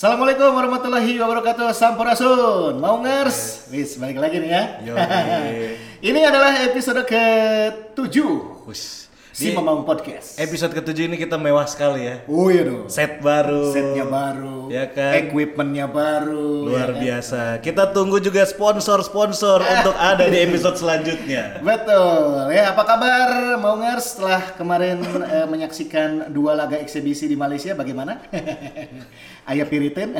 Assalamualaikum warahmatullahi wabarakatuh Sampurasun. Mau ngers? Wis balik lagi nih ya. Yoi. Ini adalah episode ke-7 Wus. Si Di Memang Podcast episode ketujuh ini kita mewah sekali ya. Oh iya dong Set baru. Setnya baru Ya kan? Equipmentnya baru Luar ya kan? biasa. Kita tunggu juga sponsor-sponsor untuk ada di episode selanjutnya. Betul ya apa kabar Mau ngers setelah kemarin eh, menyaksikan dua laga eksibisi di Malaysia bagaimana? Ayah piritin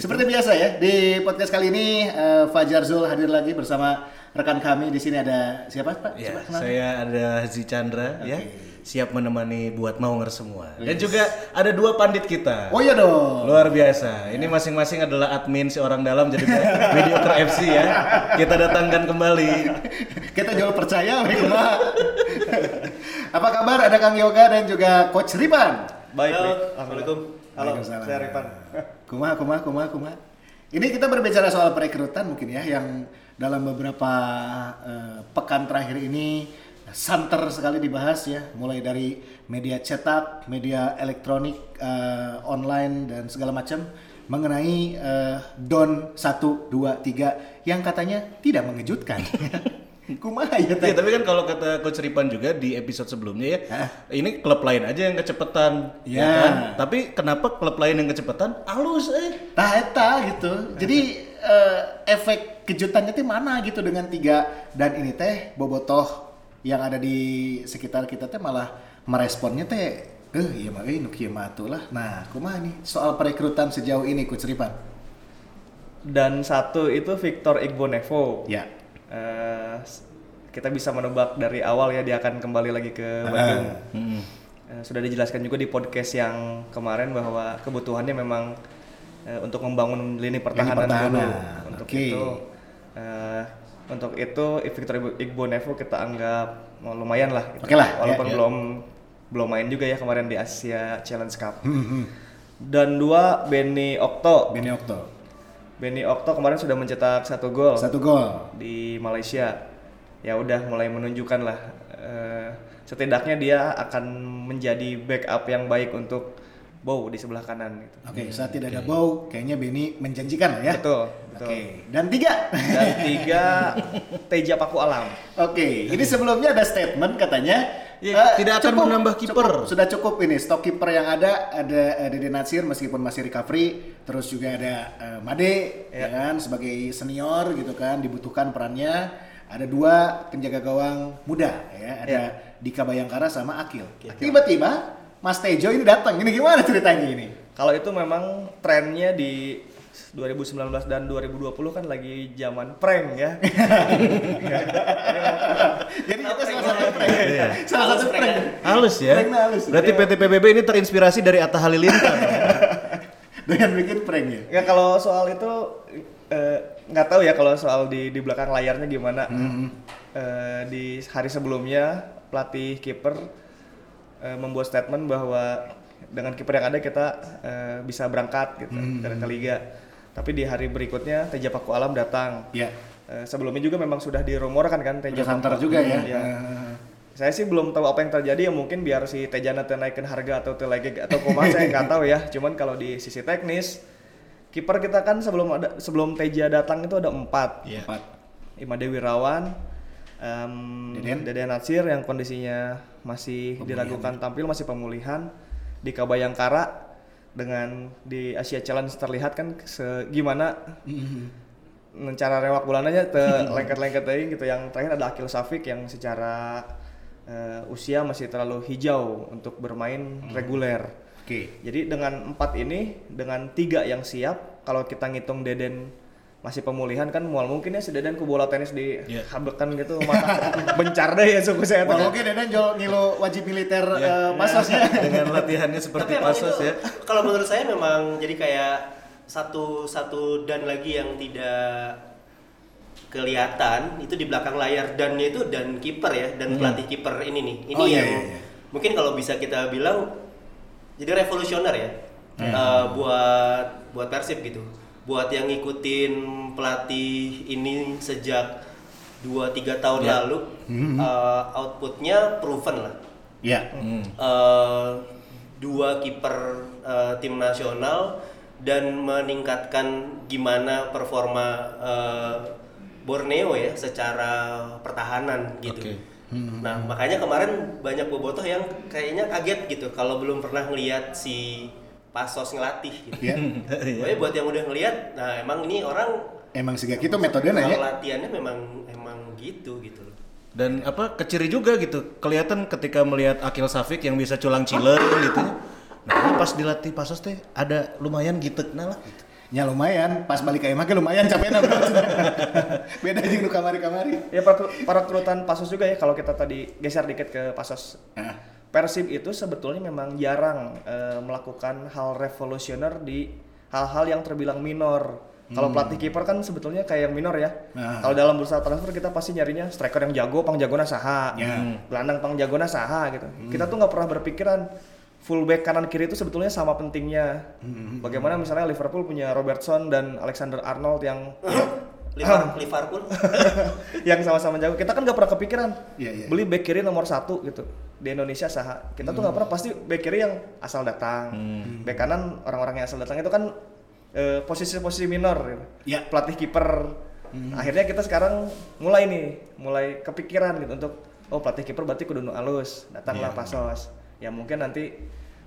Seperti biasa ya di podcast kali ini eh, Fajar Zul hadir lagi bersama rekan kami di sini ada siapa Pak? Ya, Coba saya ada Hazi Chandra ya. Siap menemani buat maunger semua. Dan juga ada dua pandit kita. Oh iya dong. Luar biasa. Ini masing-masing adalah admin si orang dalam jadi video FC ya. Kita datangkan kembali. Kita jual percaya. Apa kabar? Ada Kang Yoga dan juga Coach Ripan. Baik, Halo. Assalamualaikum. Halo, Waalaikumsalam. saya Ripan. Kumaha, kumaha, kumaha, kumaha. Ini kita berbicara soal perekrutan mungkin ya yang dalam beberapa eh, pekan terakhir ini santer sekali dibahas ya, mulai dari media cetak, media elektronik, eh, online dan segala macam mengenai eh, Don 1 2 3 yang katanya tidak mengejutkan. kumaha ya Iya, teh? tapi kan kalau kata Coach Ripan juga di episode sebelumnya ya, ini klub lain aja yang kecepetan, ya Ya. kan? Tapi kenapa klub lain yang kecepetan? Alus eh. Tah eta gitu. Jadi eh, efek kejutannya teh mana gitu dengan tiga dan ini teh bobotoh yang ada di sekitar kita teh malah meresponnya teh eh iya mah eh nu kieu mah atuh lah. Nah, kumaha nih soal perekrutan sejauh ini Coach Ripan? Dan satu itu Victor Igbonevo. Ya. Eh, s- kita bisa menebak dari awal ya dia akan kembali lagi ke Bandung. Eh, sudah dijelaskan juga di podcast yang kemarin bahwa kebutuhannya memang eh, untuk membangun lini pertahanan, pertahanan, dulu. Untuk oke. itu, eh, untuk itu Victor Igbonevo kita anggap lumayan lah. gitu. Oke lah, Walaupun ya, ya. belum belum main juga ya kemarin di Asia Challenge Cup. Dan dua Benny Okto. Beni Okto. Benny Okto kemarin sudah mencetak satu gol Satu gol. di Malaysia. Ya udah mulai menunjukkan lah. eh, setidaknya dia akan menjadi backup yang baik untuk Bow di sebelah kanan gitu. Oke, saat tidak ada bau, kayaknya Beni menjanjikan lah ya. Betul, betul. Oke, dan tiga. Dan tiga Teja Paku Alam. Oke, ini sebelumnya ada statement katanya Ya, eh, tidak akan menambah kiper. cukup, sudah cukup ini stok kiper yang ada ada eh, Dede Nasir meskipun masih recovery, terus juga ada eh, Made ya kan sebagai senior gitu kan dibutuhkan perannya. Ada dua penjaga gawang muda ya, ada Dika Bayangkara sama Akil. Tiba-tiba Mas Tejo ini datang. Ini gimana ceritanya ini? Kalau itu memang trennya di 2019 dan 2020 kan lagi zaman prank ya. Jadi itu salah satu prank. Iya. Salah satu prank. Halus ya. Halus. Berarti PT PBB ini terinspirasi dari Atta Halilintar. Dengan bikin prank ya. Ya kalau soal itu eh, nggak tahu ya kalau soal di di belakang layarnya gimana. Eh, di hari sebelumnya pelatih kiper eh, membuat statement bahwa dengan kiper yang ada kita eh, bisa berangkat gitu ke ke liga. Tapi di hari berikutnya Teja Paku Alam datang. Ya. Eh, sebelumnya juga memang sudah dirumorkan kan Teja Udah Paku- juga ya. Iya. Eh, Saya sih belum tahu apa yang terjadi ya mungkin biar si Tejana naikin harga atau lagi atau koma saya nggak tahu ya. Cuman kalau di sisi teknis kiper kita kan sebelum ada sebelum Teja datang itu ada empat. Iya. Empat. Ima Dewi Em, Deden? Deden Natsir yang kondisinya masih diragukan tampil masih pemulihan. Di Kabayangkara dengan di Asia Challenge terlihat kan gimana cara rewak bulananya te lengket-lengket teuing gitu yang terakhir ada Akil Safik yang secara eh, usia masih terlalu hijau untuk bermain reguler. Oke. Jadi dengan empat ini, dengan tiga yang siap, kalau kita ngitung Deden masih pemulihan kan mual mungkin ya si Deden ku bola tenis di Iya. habekan gitu mata bencar deh ya suku saya tuh. mungkin Deden jual ngilu wajib militer Ya. eh, pasosnya. Dengan latihannya seperti Tapi pasos itu, ya. Kalau menurut saya memang jadi kayak satu satu dan lagi yang tidak kelihatan itu di belakang layar dannya itu dan kiper ya dan pelatih kiper ini nih. Ini Oh, iya, yang iya, iya. mungkin kalau bisa kita bilang jadi revolusioner ya eh, buat buat Persib gitu. Buat yang ngikutin pelatih ini sejak 2-3 tahun lalu eh, outputnya proven lah Ya. Hmm. eh, dua kiper eh, tim nasional dan meningkatkan gimana performa eh, Borneo ya secara pertahanan gitu. Oke. Nah makanya kemarin banyak bobotoh yang kayaknya kaget gitu kalau belum pernah ngelihat si Pasos ngelatih gitu. Ya. Pokoknya buat yang udah ngelihat, nah emang ini orang Emang sih gitu metodenya ya. latihannya memang emang gitu gitu loh. Dan apa keciri juga gitu. Kelihatan ketika melihat Akil Safik yang bisa culang ciler gitu. Nah, pas dilatih pasos teh ada lumayan gitu nah lah. Gitu. Ya lumayan, pas balik ke emak lumayan capeknya bro. Beda jeung nu kamari-kamari. Ya kerutan Pasos juga ya kalau kita tadi geser dikit ke Pasos. Nah, Persib itu sebetulnya memang jarang eh, melakukan hal revolusioner di hal-hal yang terbilang minor. Kalau pelatih kiper kan sebetulnya kayak yang minor ya. Nah. Kalau dalam bursa transfer kita pasti nyarinya striker yang jago, pang jagona saha. Ya. Gelandang pang jagona saha gitu. Kita tuh nggak pernah berpikiran fullback kanan kiri itu sebetulnya sama pentingnya. Bagaimana misalnya Liverpool punya Robertson dan Alexander Arnold yang Liverpool, Liverpool. yang sama-sama jago. Kita kan nggak pernah kepikiran Iya, iya. beli back kiri nomor satu gitu di Indonesia saha. Kita tuh nggak pernah pasti back kiri yang asal datang, back kanan orang-orang yang asal datang itu kan eh, posisi-posisi minor. Gitu. Ya. Pelatih kiper. Akhirnya kita sekarang mulai nih, mulai kepikiran gitu untuk oh pelatih kiper berarti kudu nu alus, datanglah Iya. pasos. Ya mungkin nanti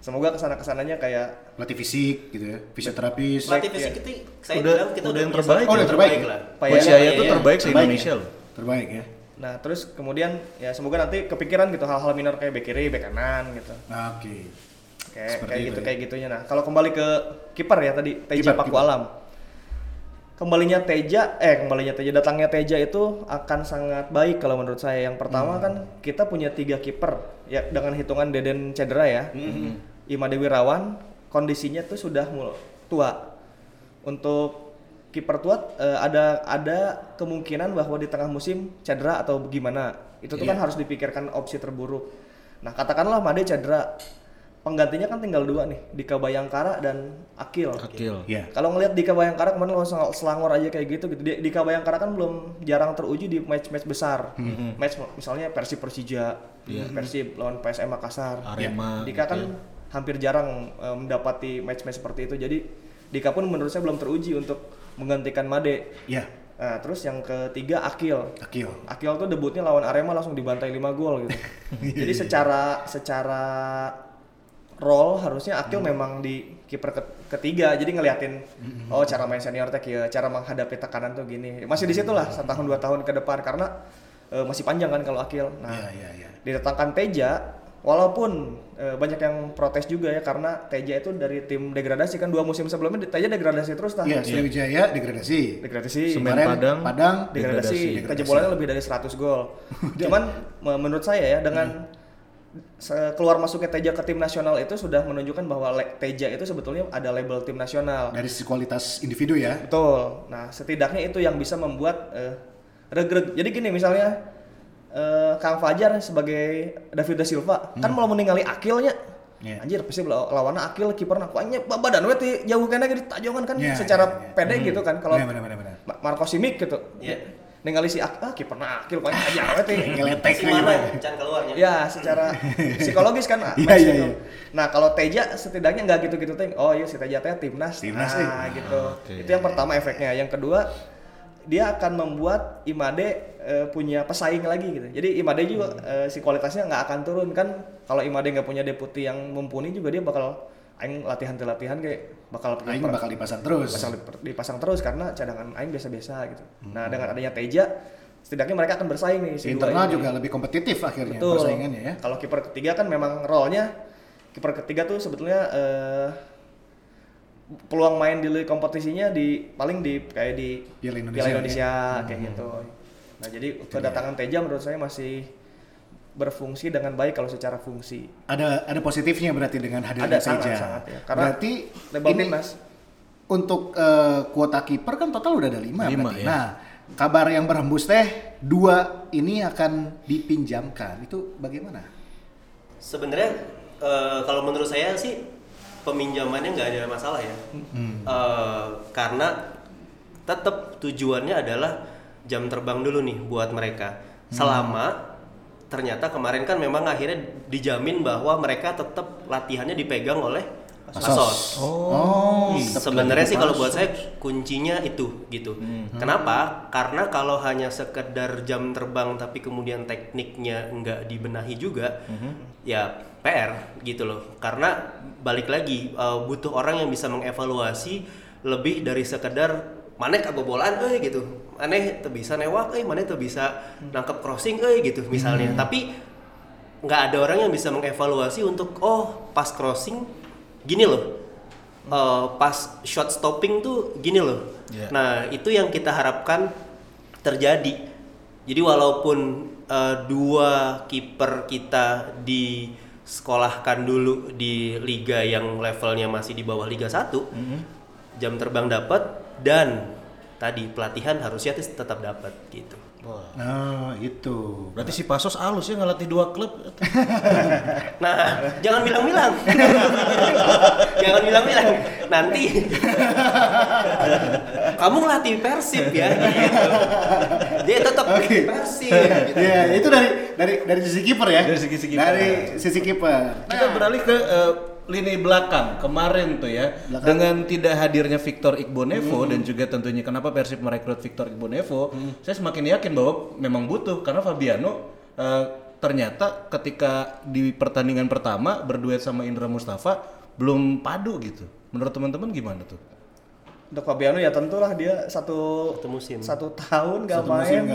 semoga ke sana ke sananya kayak Pelatih fisik gitu ya, fisioterapis. Pelatih Baik, fisik ya. itu saya Udah- bilang kita udah yang terbaik ya? Oh, udah terbaik. lah. Pak Coach ya, Yaya tuh iya. terbaik se Terbaik Indonesia ya? loh. Terbaik ya. Nah, terus kemudian ya semoga nanti kepikiran gitu hal-hal minor kayak back kiri, back kanan gitu. Nah, Oke. kayak Seperti kayak itu gitu ya. kayak gitunya nah kalau kembali ke kiper ya tadi Teja Paku. Alam kembalinya Teja eh kembalinya Teja datangnya Teja itu akan sangat baik kalau menurut saya yang Hmm. pertama kan kita punya tiga kiper ya dengan hitungan Deden cedera ya Hmm. Ima Dewi Rawan kondisinya tuh sudah tua. Untuk kiper tua eh, ada ada kemungkinan bahwa di tengah musim cedera atau gimana. Itu tuh kan Iya. harus dipikirkan opsi terburuk. Nah katakanlah Made cedera. Penggantinya kan tinggal dua nih Dika Bayangkara dan Akil. Akil. Ya. kalau ngelihat Dika Bayangkara kemarin lo sel- selangor aja kayak gitu gitu. Di- Dika Bayangkara kan belum jarang teruji di match-match besar. Match misalnya Persib Persija Persib lawan PSM Makassar. Arema. Dika gitu kan hampir jarang eh, mendapati match-match seperti itu jadi Dika pun menurut saya belum teruji untuk menggantikan Made Ya. nah terus yang ketiga Akil Akil. Akil tuh debutnya lawan Arema langsung dibantai 5 gol gitu. Jadi secara secara role harusnya Akil memang di kiper ke- ketiga. Jadi ngeliatin oh cara main senior teh kieu, cara menghadapi tekanan tuh gini. Masih di situ lah setahun dua tahun ke depan karena eh, masih panjang kan kalau Akil. Nah, Iya, iya, iya. didatangkan Teja walaupun eh, banyak yang protes juga ya karena Teja itu dari tim degradasi kan dua musim sebelumnya Teja degradasi terus tah. Iya, Sriwijaya degradasi. Degradasi. Semen Padang. Padang degradasi, Degradasi. kejebolannya lebih dari 100 gol. Cuman me- menurut saya ya dengan se- keluar masuknya Teja ke tim nasional itu sudah menunjukkan bahwa Teja itu sebetulnya ada label tim nasional. dari sisi kualitas individu ya. Betul. Nah, setidaknya itu yang bisa membuat regreg. Jadi gini misalnya eh, Kang Fajar sebagai David da Silva kan mau meninggali Akilnya. Iya. Anjir pasti law- lawannya Akil kiperna kuanya badan we ti jauh kena di tajongan kan Iya, secara iya, iya. pede gitu kan kalau Iya, benar, benar, benar. Ma- Marco Simic gitu. Iya. Ningali si ah kiperna Akil kuanya aja we ti. Ngeletek Si mana gitu. can keluarnya? Ya, secara psikologis kan. Iya, match iya, itu. iya. Nah, kalau Teja setidaknya nggak gitu-gitu ting. Oh iya si Teja teh timnas. Timnas, nah, gitu. Oke. Itu yang pertama efeknya. Yang kedua, dia akan membuat Imade eh, punya pesaing lagi gitu. Jadi Imade juga eh, si kualitasnya nggak akan turun kan. Kalau Imade nggak punya deputi yang mumpuni juga dia bakal aing latihan latihan kayak bakal Aing per- bakal dipasang terus. dipasang, dipasang terus karena cadangan aing biasa-biasa gitu. Nah, dengan adanya Teja setidaknya mereka akan bersaing nih si Internal ini. juga lebih kompetitif akhirnya Betul. persaingannya ya. Kalau kiper ketiga kan memang role-nya kiper ketiga tuh sebetulnya eh, peluang main di kompetisinya di paling di kayak di Piala Indonesia, Indonesia, ya. kayak gitu. Nah, jadi kedatangan Teja menurut saya masih berfungsi dengan baik kalau secara fungsi. Ada ada positifnya berarti dengan hadirnya Ada sangat Teja. sangat ya. Karena berarti ini timnas. untuk eh, kuota kiper kan total udah ada lima, Lima, berarti. ya. Nah, kabar yang berhembus teh dua ini akan dipinjamkan. Itu bagaimana? Sebenarnya eh, kalau menurut saya sih peminjamannya nggak ada masalah ya. Eh, karena tetap tujuannya adalah jam terbang dulu nih buat mereka. Selama ternyata kemarin kan memang akhirnya dijamin bahwa mereka tetap latihannya dipegang oleh Pasos. Oh, Sebenarnya sih kalau buat saya kuncinya itu gitu. Kenapa? Karena kalau hanya sekedar jam terbang tapi kemudian tekniknya nggak dibenahi juga, ya PR gitu loh. Karena balik lagi uh, butuh orang yang bisa mengevaluasi lebih dari sekedar mana kebobolan eh gitu. Aneh tuh bisa newak eh mana tuh bisa nangkep crossing eh gitu misalnya. Tapi nggak ada orang yang bisa mengevaluasi untuk oh pas crossing gini loh eh, pas shot stopping tuh gini loh. Iya. nah itu yang kita harapkan terjadi. Jadi walaupun eh, dua kiper kita disekolahkan dulu di liga yang levelnya masih di bawah Liga 1 jam terbang dapat dan tadi pelatihan harusnya tetap dapat gitu Nah, itu. Berarti si Pasos halus ya ngelatih dua klub. Nah, jangan bilang-bilang. jangan bilang-bilang. Nanti kamu ngelatih Persib ya gitu. Dia tetap Oke. Persib gitu. Ya, itu dari dari dari sisi kiper ya. Dari sisi kiper. Dari sisi kiper. Kita beralih ke eh, lini belakang kemarin tuh ya Belakang. dengan tidak hadirnya Victor Igbonevo dan juga tentunya kenapa Persib merekrut Victor Igbonevo saya semakin yakin bahwa memang butuh karena Fabiano eh, ternyata ketika di pertandingan pertama berduet sama Indra Mustafa belum padu gitu menurut teman-teman gimana tuh Untuk Fabiano ya tentulah dia satu Satu musim. satu tahun nggak Satu musim main,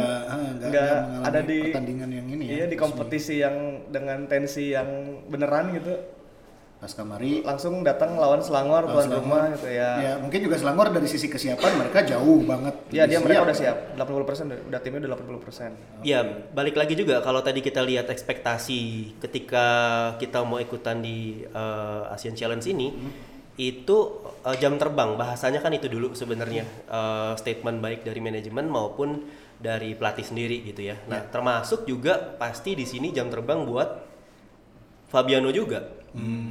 nggak- ah, ada di pertandingan yang ini ya, Iya di resmi. kompetisi yang dengan tensi yang beneran gitu. Pas kamari Langsung datang lawan Selangor tuan rumah gitu ya. ya mungkin juga Selangor dari sisi kesiapan mereka jauh banget. Ya dia mereka Siap. udah siap 80% udah, udah timnya udah 80%. Ya, balik lagi juga kalau tadi kita lihat ekspektasi ketika kita mau ikutan di eh, Asian Challenge ini itu eh, jam terbang bahasanya kan itu dulu sebenarnya eh, statement baik dari manajemen maupun dari pelatih sendiri gitu ya. Nah, termasuk juga pasti di sini jam terbang buat Fabiano juga.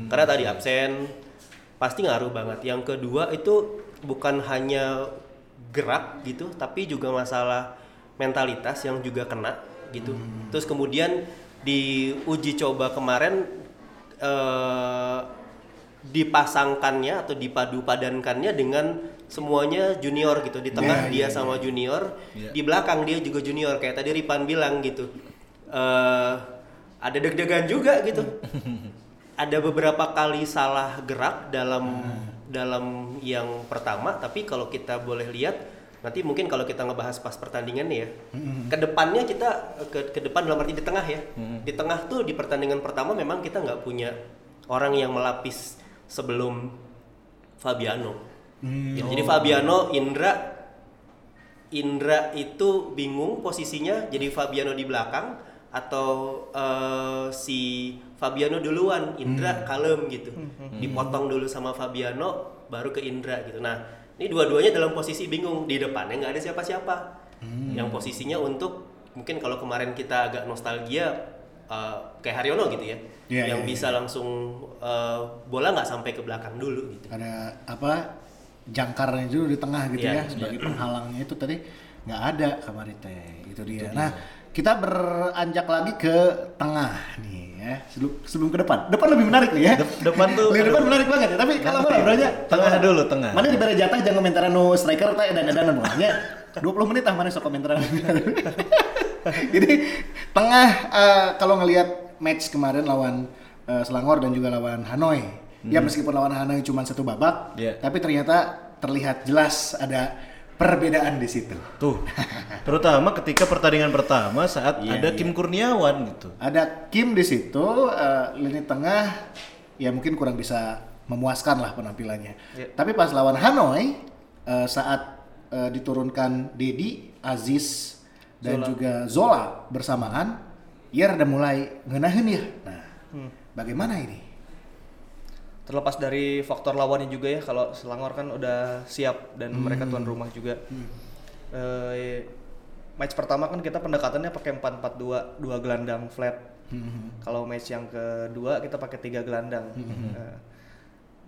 Karena tadi absen pasti ngaruh banget. Yang kedua itu bukan hanya gerak gitu, tapi juga masalah mentalitas yang juga kena gitu. Terus kemudian di uji coba kemarin eh, dipasangkannya atau dipadu padankannya dengan semuanya junior gitu. Di tengah dia sama junior di belakang dia juga junior. Kayak tadi Ripan bilang gitu. Eh ada deg-degan juga gitu ada beberapa kali salah gerak dalam dalam yang pertama tapi kalau kita boleh lihat nanti mungkin kalau kita ngebahas pas pertandingan nih ya ke depannya kita ke, ke depan dalam arti di tengah ya. Di tengah tuh di pertandingan pertama memang kita nggak punya orang yang melapis sebelum Fabiano. Gitu. jadi Fabiano Indra Indra itu bingung posisinya jadi Fabiano di belakang atau eh, si Fabiano duluan Indra kalem gitu. Dipotong dulu sama Fabiano baru ke Indra gitu. Nah ini dua-duanya dalam posisi bingung. Di depannya nggak ada siapa-siapa. Yang posisinya untuk mungkin kalau kemarin kita agak nostalgia eh, kayak Haryono gitu ya. Iya, yang iya, bisa langsung eh, bola nggak sampai ke belakang dulu gitu. Ada apa jangkarnya dulu di tengah gitu Iya, ya. sebagai penghalangnya itu tadi nggak ada kamari teh. Itu dia. Nah kita beranjak lagi ke tengah nih ya sebelum sebelum ke depan. Depan lebih menarik nih ya. Dep- depan tuh- Lebih depan menarik banget ya. Tapi kalau mana beranya Tengah dulu, tengah. Mana diberi jatah jangan komentaran no striker teh dan dan dan 20 menit ah mana sok komentaran. Jadi tengah eh, kalau ngelihat match kemarin lawan eh, Selangor dan juga lawan Hanoi. Ya meskipun lawan Hanoi cuma satu babak, Iya. tapi ternyata terlihat jelas ada perbedaan di situ. tuh terutama ketika pertandingan pertama saat Iya, ada iya. Kim Kurniawan gitu Ada Kim di situ, eh, lini tengah ya mungkin kurang bisa memuaskan lah penampilannya. Iya. Tapi pas lawan Hanoi eh, saat eh, diturunkan Dedi, Aziz dan juga Zola bersamaan, ya udah mulai ngenahin ya. Nah, bagaimana ini? Terlepas dari faktor lawannya juga ya, kalau Selangor kan udah siap dan mereka tuan rumah juga. Eh, match pertama kan kita pendekatannya pakai 4-4-2, dua gelandang flat. Kalau match yang kedua kita pakai tiga gelandang. Eh,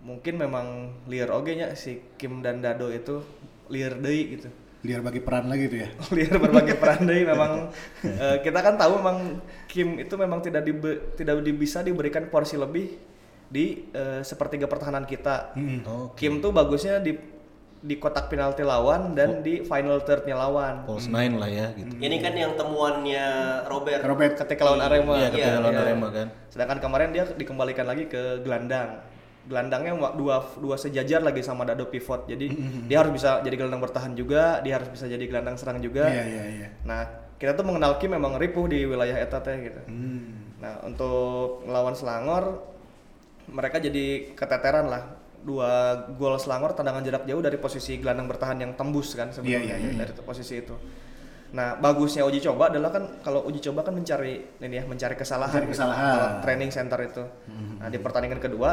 mungkin memang liar oge nya si Kim dan Dado itu liar deui gitu. Liar bagi peran lagi tuh ya. liar berbagai peran deui memang eh, kita kan tahu memang Kim itu memang tidak dibe- tidak di- bisa diberikan porsi lebih di eh, sepertiga pertahanan kita. Oke. Kim tuh bagusnya di di kotak penalti lawan dan di final third-nya lawan. False nine lah ya gitu. Ini kan yang temuannya Robert. Robert Ketika lawan Arema. Iya, ketika Iya, lawan iya. Arema kan. Sedangkan kemarin dia dikembalikan lagi ke gelandang. Gelandangnya dua dua sejajar lagi sama Dado pivot. Jadi dia harus bisa jadi gelandang bertahan juga, dia harus bisa jadi gelandang serang juga. Iya iya iya. Nah, kita tuh mengenal Kim memang ripuh di wilayah eta teh gitu. Hmm. Nah, untuk melawan Selangor mereka jadi keteteran lah. Dua gol Selangor tendangan jarak jauh dari posisi gelandang bertahan yang tembus kan Iya, iya, iya. dari posisi itu. Nah, bagusnya uji coba adalah kan kalau uji coba kan mencari ini ya, mencari kesalahan. Mencari gitu. kesalahan. Hmm. Kalau training center itu. Nah, di pertandingan kedua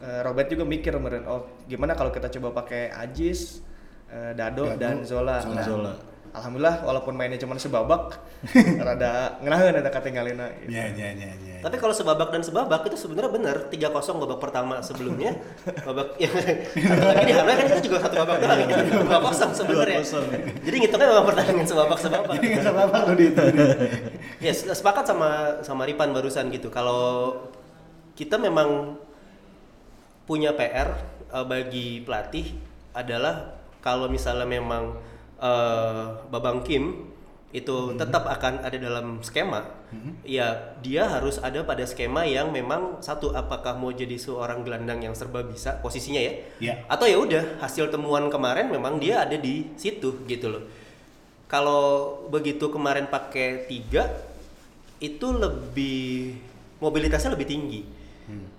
eh, Robert juga mikir kemarin, oh gimana kalau kita coba pakai Ajis, eh, Dado, Dado, dan Zola. Zola. Nah, Zola. Alhamdulillah walaupun mainnya cuma sebabak, rada ngenaheun ada katinggalina gitu. Iya iya iya iya. Tapi kalau sebabak dan sebabak itu sebenarnya benar 3-0 babak pertama sebelumnya. babak yang satu lagi di Hanoi kan kita juga satu babak doang gitu. 2-0 sebenarnya. 2-0. Jadi ngitungnya memang pertandingan sebabak-sebabak. Ini nggak sama apa lo di itu. Ya, se- sepakat sama sama Ripan barusan gitu. Kalau kita memang punya PR eh, bagi pelatih adalah kalau misalnya memang eh, Babang Kim itu tetap akan ada dalam skema, ya dia harus ada pada skema yang memang satu apakah mau jadi seorang gelandang yang serba bisa posisinya ya, Iya. atau ya udah hasil temuan kemarin memang dia ada di situ gitu loh. Kalau begitu kemarin pakai tiga itu lebih mobilitasnya lebih tinggi.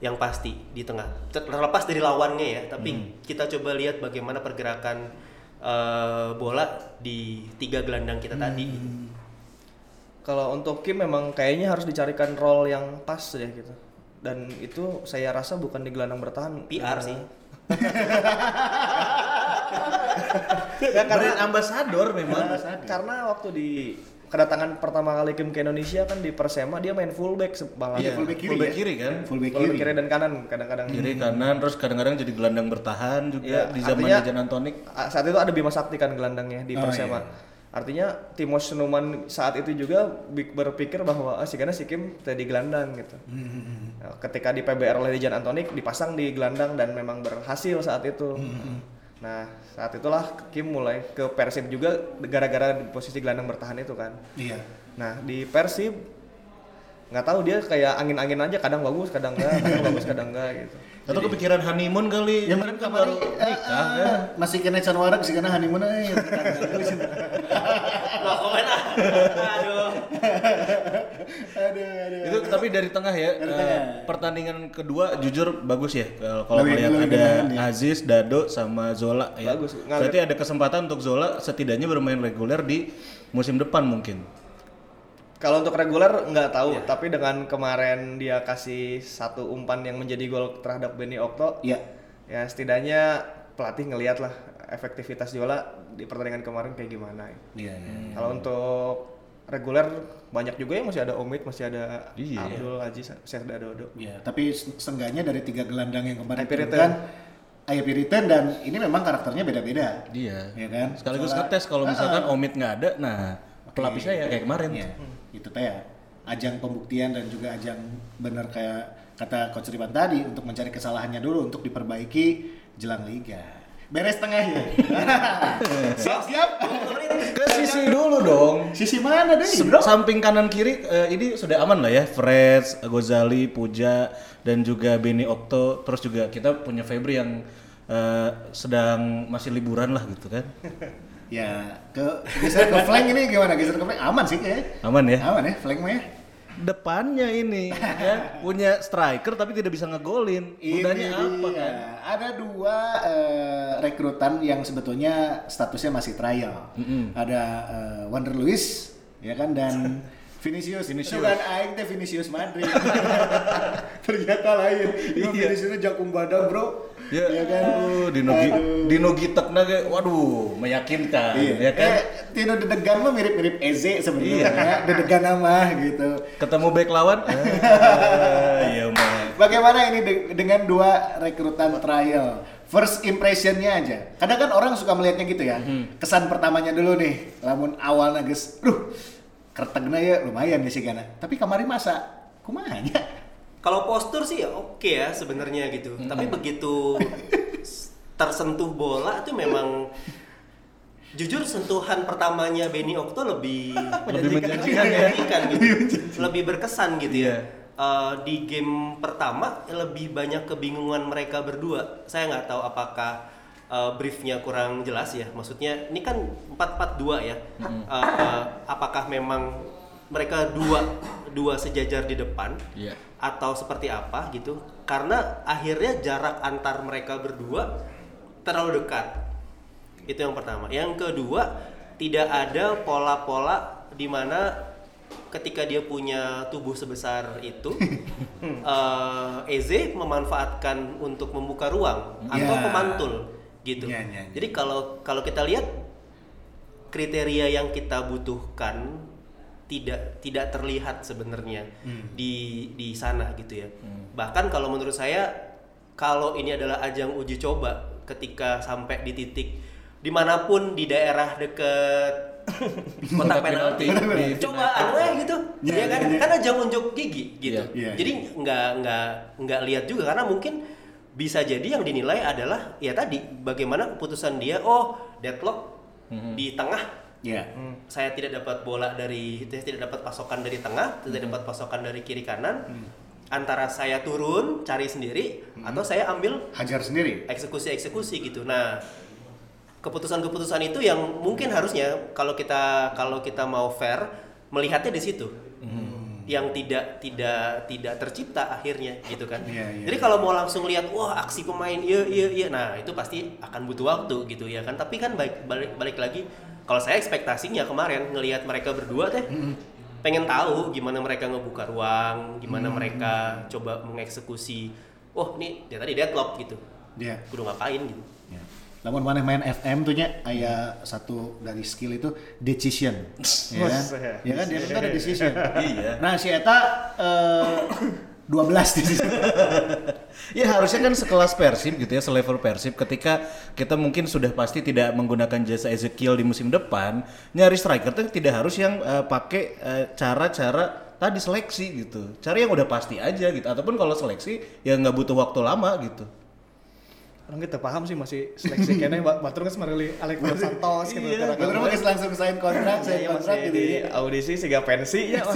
Yang pasti di tengah. Ter- terlepas dari lawannya ya tapi kita coba lihat bagaimana pergerakan eh, bola di tiga gelandang kita tadi Kalau untuk Kim memang kayaknya harus dicarikan role yang pas ya gitu. Dan itu saya rasa bukan di gelandang bertahan. PR sih Ya, Brand ambassador memang. Karena waktu di kedatangan pertama kali Kim ke Indonesia kan di Persema dia main fullback malah. Iya, fullback kiri fullback ya? kiri kan. Fullback Fullback kiri. kiri dan kanan kadang-kadang. Kiri kanan terus kadang-kadang jadi gelandang bertahan juga Iya, di zaman artinya- Dejan Antonik. Saat itu ada Bima Sakti kan gelandangnya di Oh, Persema. iya. Artinya Timo Senuman saat itu juga berpikir bahwa ah, si karena si Kim tadi gelandang gitu. Nah, ketika di PBR oleh Dejan Antonik dipasang di gelandang dan memang berhasil saat itu. Nah saat itulah Kim mulai ke Persib juga gara-gara di posisi gelandang bertahan itu kan. Iya. Nah di Persib nggak tahu dia kayak angin-angin aja kadang bagus kadang enggak kadang bagus kadang enggak gitu. Atau kepikiran honeymoon kali. Yang Kan mereka baru nikah kan. ah, masih kena can warak sih karena honeymoon aja. nah komen ah aduh aduh aduh. Itu tapi dari tengah ya. Dari eh, tengah. pertandingan kedua jujur bagus ya. Kalau kalau melihat ada ya. Aziz, Dado sama Zola ya. Bagus. Ngalir. Berarti ada kesempatan untuk Zola setidaknya bermain reguler di musim depan mungkin. Kalau untuk reguler nggak tahu, tapi dengan kemarin dia kasih satu umpan yang menjadi gol terhadap Benny Okto, Iya. ya setidaknya pelatih ngelihat lah efektivitas Jola di pertandingan kemarin kayak gimana. Iya iya. Kalau untuk reguler banyak juga yang masih ada Omid, masih ada Iya. Abdul Aziz, masih ada Dodo. Iya, tapi se- seenggaknya dari tiga gelandang yang kemarin diturunkan, IP return dan ini memang karakternya beda-beda. Iya. Ya kan? Sekaligus Soalnya- ngetes kalau misalkan Omid nggak ada, nah pelapisnya ya kayak kemarin. Iya, itu teh ya. Ajang pembuktian dan juga ajang benar kayak kata Coach Riban tadi untuk mencari kesalahannya dulu untuk diperbaiki jelang liga. Beres tengah ya. siap siap. Ke sisi dulu dong. Sisi mana deh, Se-? Samping kanan kiri eh, ini sudah aman lah ya. Freds, Gozali, Puja dan juga Benny Okto. Terus juga kita punya Febri yang eh, sedang masih liburan lah gitu kan. Ya, ke geser ke flank ini gimana? Geser ke flank aman sih kayaknya. Aman ya. Aman ya, flank mah ya. Depannya ini ya punya striker tapi tidak bisa ngegolin. Gunanya Ini apa dia. kan? Ada dua eh, rekrutan yang sebetulnya statusnya masih trial. Ada eh, Wander Luis, ya kan, dan Vinicius. Vinicius. Itu kan aing teh Vinicius Madrid. Ternyata lain. Iya. Viniciusnya jakung badan, Bro. Ya, Ya kan. aduh, Dino, Gi- Dino Gitek nage, waduh, meyakinkan, Iya, ya kan? Eh, Tino Dedegan mah mirip-mirip Eze sebenarnya, ya. Dedegan nama gitu. Ketemu back lawan, ah, iya mah. Bagaimana ini de- dengan dua rekrutan trial? First impressionnya aja. Kadang kan orang suka melihatnya gitu ya. Kesan pertamanya dulu nih. Lamun awalnya guys, duh, kertegna ya lumayan ya sih Gana. Tapi kemarin masa, kumanya? Kalau postur sih ya oke ya sebenarnya gitu. Tapi begitu tersentuh bola itu memang jujur sentuhan pertamanya Benny Okto lebih Lebih menjanjikan ya. menjanjikan gitu. lebih berkesan gitu ya. Iya. Eh, di game pertama lebih banyak kebingungan mereka berdua. Saya nggak tahu apakah eh, briefnya kurang jelas ya. Maksudnya ini kan 4-4-2 ya. Eh, eh, apakah memang mereka dua dua sejajar di depan Iya. Atau seperti apa gitu? Karena akhirnya jarak antar mereka berdua terlalu dekat. Itu yang pertama. Yang kedua, tidak ada pola-pola di mana ketika dia punya tubuh sebesar itu, eh, Eze memanfaatkan untuk membuka ruang atau Ya. memantul gitu. Ya, ya, ya. Jadi kalau kalau kita lihat kriteria yang kita butuhkan tidak tidak terlihat sebenarnya di di sana gitu ya. Bahkan kalau menurut saya kalau ini adalah ajang uji coba ketika sampai di titik di mana pun di daerah deket kotak penalti, coba ya gitu, Ya, ya kan? ya, ya. Kan ajang unjuk gigi gitu. Iya. Iya, Jadi nggak nggak nggak lihat juga karena mungkin bisa jadi yang dinilai adalah ya tadi bagaimana keputusan dia oh deadlock di tengah Ya. saya tidak dapat bola dari saya tidak dapat pasokan dari tengah tidak dapat pasokan dari kiri kanan. Antara saya turun cari sendiri atau saya ambil Hajar sendiri. eksekusi eksekusi gitu. Nah keputusan-keputusan itu yang mungkin harusnya kalau kita kalau kita mau fair melihatnya di situ. Yang tidak tidak tidak tercipta akhirnya gitu kan. Iya, iya. jadi kalau mau langsung lihat wah aksi pemain iya iya iya nah itu pasti akan butuh waktu gitu ya kan. Tapi kan balik balik, balik lagi kalau saya ekspektasinya kemarin ngelihat mereka berdua teh pengen tahu gimana mereka ngebuka ruang gimana mereka coba mengeksekusi oh ini dia tadi deadlock gitu Ya. kudu ngapain gitu Ya. Namun mana main FM tuh nya aya satu dari skill itu decision. ya kan? Ya kan dia kan ada decision. Iya. Nah, si eta eh 12 decision. Ya harusnya kan sekelas Persib gitu ya, selevel Persib ketika kita mungkin sudah pasti tidak menggunakan jasa Ezekiel di musim depan, nyari striker tuh tidak harus yang eh, pakai eh, cara-cara tadi seleksi gitu. Cari yang udah pasti aja gitu. Ataupun kalau seleksi ya nggak butuh waktu lama gitu. Orang kita paham sih masih seleksi kayaknya ba- batur kan semarili Alex Santos gitu. Iya, Bener mah geus langsung sign kontrak, sign Iya, kontrak masih gitu. di ya. audisi sehingga pensi ya.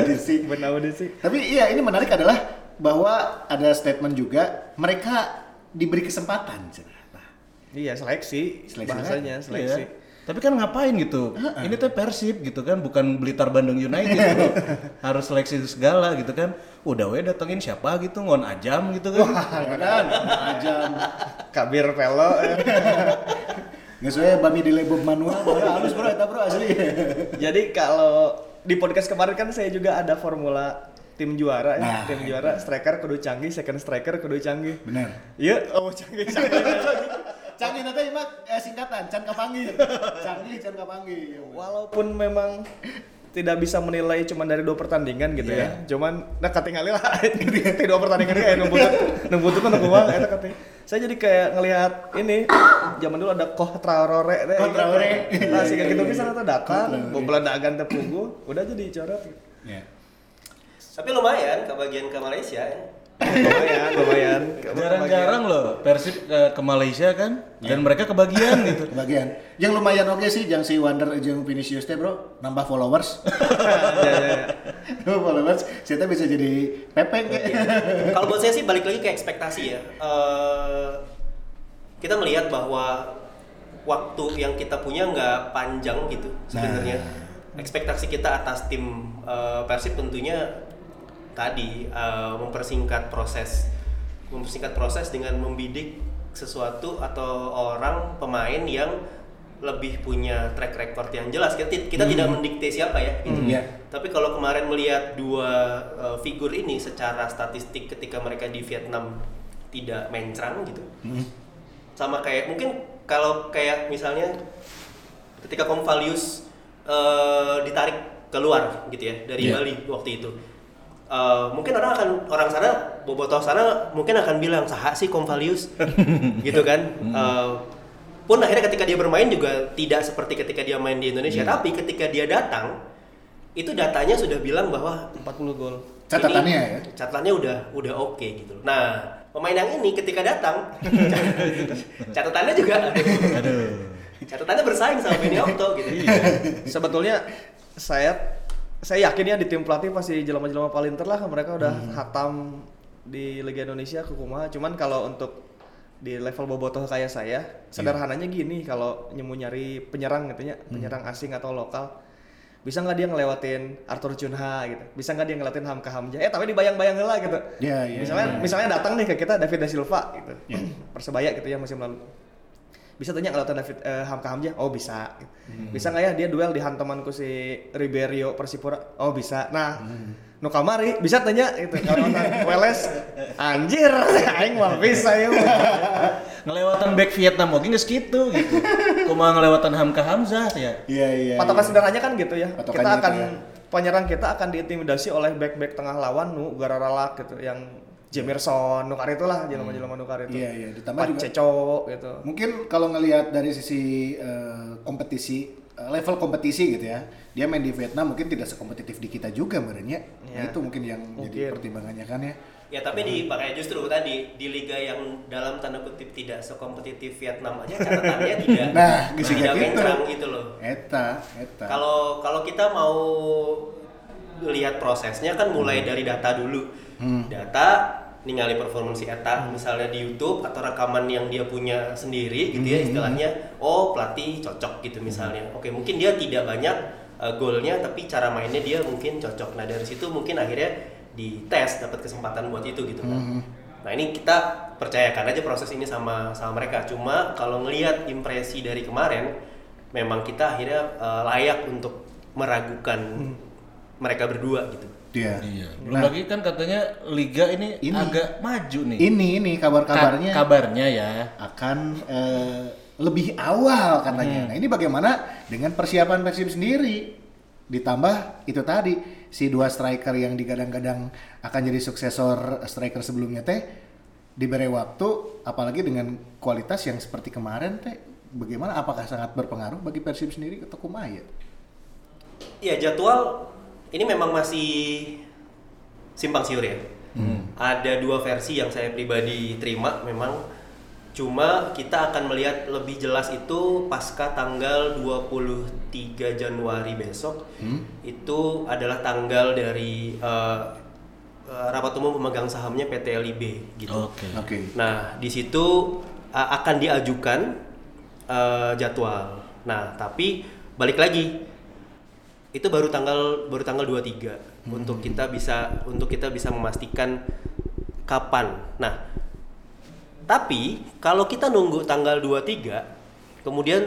Audisi. Benar audisi. Tapi iya ini menarik adalah bahwa ada statement juga mereka diberi kesempatan. Nah, Iya, seleksi, Seleksi bahasanya seleksi. Iya. Tapi kan ngapain gitu? Ini tuh Persib gitu kan, bukan Blitar Bandung United bro. Harus seleksi segala gitu kan. Udah we datengin siapa gitu, ngon ajam gitu kan. ya kan? Ajam. Kabir Pelo. eh. Nggak sesuai bami di lebob manual, bro. halus bro, eta bro asli. Jadi kalau di podcast kemarin kan saya juga ada formula tim juara ya, Nah, tim juara striker kudu canggih, second striker kudu canggih. Bener. Iya, oh canggih canggih. Canggih nanti mak eh, singkatan, can kapanggih. Canggih, can kapanggih. Walaupun memang tidak bisa menilai cuma dari dua pertandingan gitu Iya. ya. Cuman nah katingali lah di dua pertandingan kayak numputut numputut kan kumaha eta katanya. Saya jadi kayak ngelihat ini zaman dulu ada Koh Traore. Koh Traore. Nah, sih gitu bisa eta Koh datang, bobolan dagan teh pugu, udah jadi coret. Ya. tapi lumayan kebagian ke Malaysia ya. Lumayan, lumayan. Jarang-jarang loh Persib ke, ke Malaysia kan, dan mereka kebagian gitu. Kebagian. Yang lumayan oke sih, yang si Wander jeung Vinicius teh bro, nambah followers. Ya, ya, ya. followers, kita bisa jadi pepeng ya. Kalau buat saya sih balik lagi ke ekspektasi ya. Eh, kita melihat bahwa waktu yang kita punya nggak panjang gitu sebenarnya. Ekspektasi kita atas tim eh, Persib tentunya tadi eh, mempersingkat proses, mempersingkat proses dengan membidik sesuatu atau orang pemain yang lebih punya track record yang jelas. Kita, kita tidak mendikte siapa ya. Gitu. Hmm, ya. Tapi kalau kemarin melihat dua uh, figur ini secara statistik ketika mereka di Vietnam tidak mencrang gitu, sama kayak mungkin kalau kayak misalnya ketika Convalius uh, ditarik keluar gitu ya dari Iya. Bali waktu itu, Uh, mungkin orang akan orang sana bobotoh sana mungkin akan bilang saha sih Convalius gitu kan. Uh, pun akhirnya ketika dia bermain juga tidak seperti ketika dia main di Indonesia, tapi ketika dia datang itu datanya sudah bilang bahwa 40 gol. Catatannya ini- ya? Catatannya udah udah oke gitu. Nah, pemain yang ini ketika datang catatannya juga Aduh. catatannya bersaing sama Benny Okto gitu. Sebetulnya saya saya yakin ya di tim pelatih pasti jelema-jelema palinter lah mereka udah Hmm. hatam di Liga Indonesia ke Kumaha. Cuman kalau untuk di level bobotoh kayak saya, Iya. sederhananya gini kalau nyemu nyari penyerang gitu ya, Hmm. penyerang asing atau lokal bisa nggak dia ngelewatin Arthur Cunha gitu bisa nggak dia ngelewatin Hamka Hamzah eh tapi dibayang-bayang lah gitu Iya, iya, misalnya iya. misalnya datang nih ke kita David da Silva gitu Iya. persebaya gitu ya musim lalu bisa tanya ngelewatin David eh, Hamka Hamzah oh bisa Hmm. bisa nggak ya dia duel di hantamanku si Riberio Persipura oh bisa nah Hmm. nu kamari bisa tanya gitu kalau Weles anjir aing mah bisa ya Ngelewatan back Vietnam oke geus kitu gitu. Kumaha ngelewatan Hamka Hamzah ya. Iya, iya. patokan iya. sederhananya kan gitu ya Patokannya kita itu akan ya. penyerang kita akan diintimidasi oleh back-back tengah lawan nu Gararalak gitu yang Jemerson nukar itulah jelema-jelema nukar itu Iya, iya. Ditambah juga- Ceco gitu Mungkin kalau ngelihat dari sisi eh, kompetisi eh, level kompetisi gitu ya, dia main di Vietnam mungkin tidak sekompetitif di kita juga merenya. Nah, Iya. itu mungkin yang jadi Mungkin. pertimbangannya kan ya. Ya tapi di makanya justru tadi di liga yang dalam tanda kutip tidak sekompetitif Vietnam aja catatannya tidak Nah, tidak gitu. kencang gitu loh. Eta, eta. Kalau kalau kita mau lihat prosesnya kan mulai dari data dulu. Data ningali performansi eta misalnya di YouTube atau rekaman yang dia punya sendiri gitu ya istilahnya. Oh, pelatih cocok gitu misalnya. Oke, mungkin dia tidak banyak uh, golnya tapi cara mainnya dia mungkin cocok. Nah, dari situ mungkin akhirnya dites dapat kesempatan buat itu gitu kan. Nah, ini kita percayakan aja proses ini sama sama mereka. Cuma kalau ngelihat impresi dari kemarin memang kita akhirnya uh, layak untuk meragukan mereka berdua gitu. Dia. Iya. Belum lagi kan katanya liga ini, Ini. agak maju nih. Ini ini kabar-kabarnya Ka- kabarnya ya. akan eh, lebih awal katanya. Nah, ini bagaimana dengan persiapan Persib sendiri? Ditambah itu tadi si dua striker yang digadang-gadang akan jadi suksesor striker sebelumnya teh diberi waktu apalagi dengan kualitas yang seperti kemarin teh bagaimana apakah sangat berpengaruh bagi Persib sendiri atau kumaha ya? Iya jadwal ini memang masih simpang siur ya. Ada dua versi yang saya pribadi terima memang. Cuma kita akan melihat lebih jelas itu pasca tanggal 23 Januari besok. Itu adalah tanggal dari eh, rapat umum pemegang sahamnya PT LIB gitu. Oke. Oke. Nah, di situ uh, akan diajukan uh, jadwal. Nah, tapi balik lagi itu baru tanggal baru tanggal 23 untuk kita bisa untuk kita bisa memastikan kapan. Nah, tapi kalau kita nunggu tanggal 23 kemudian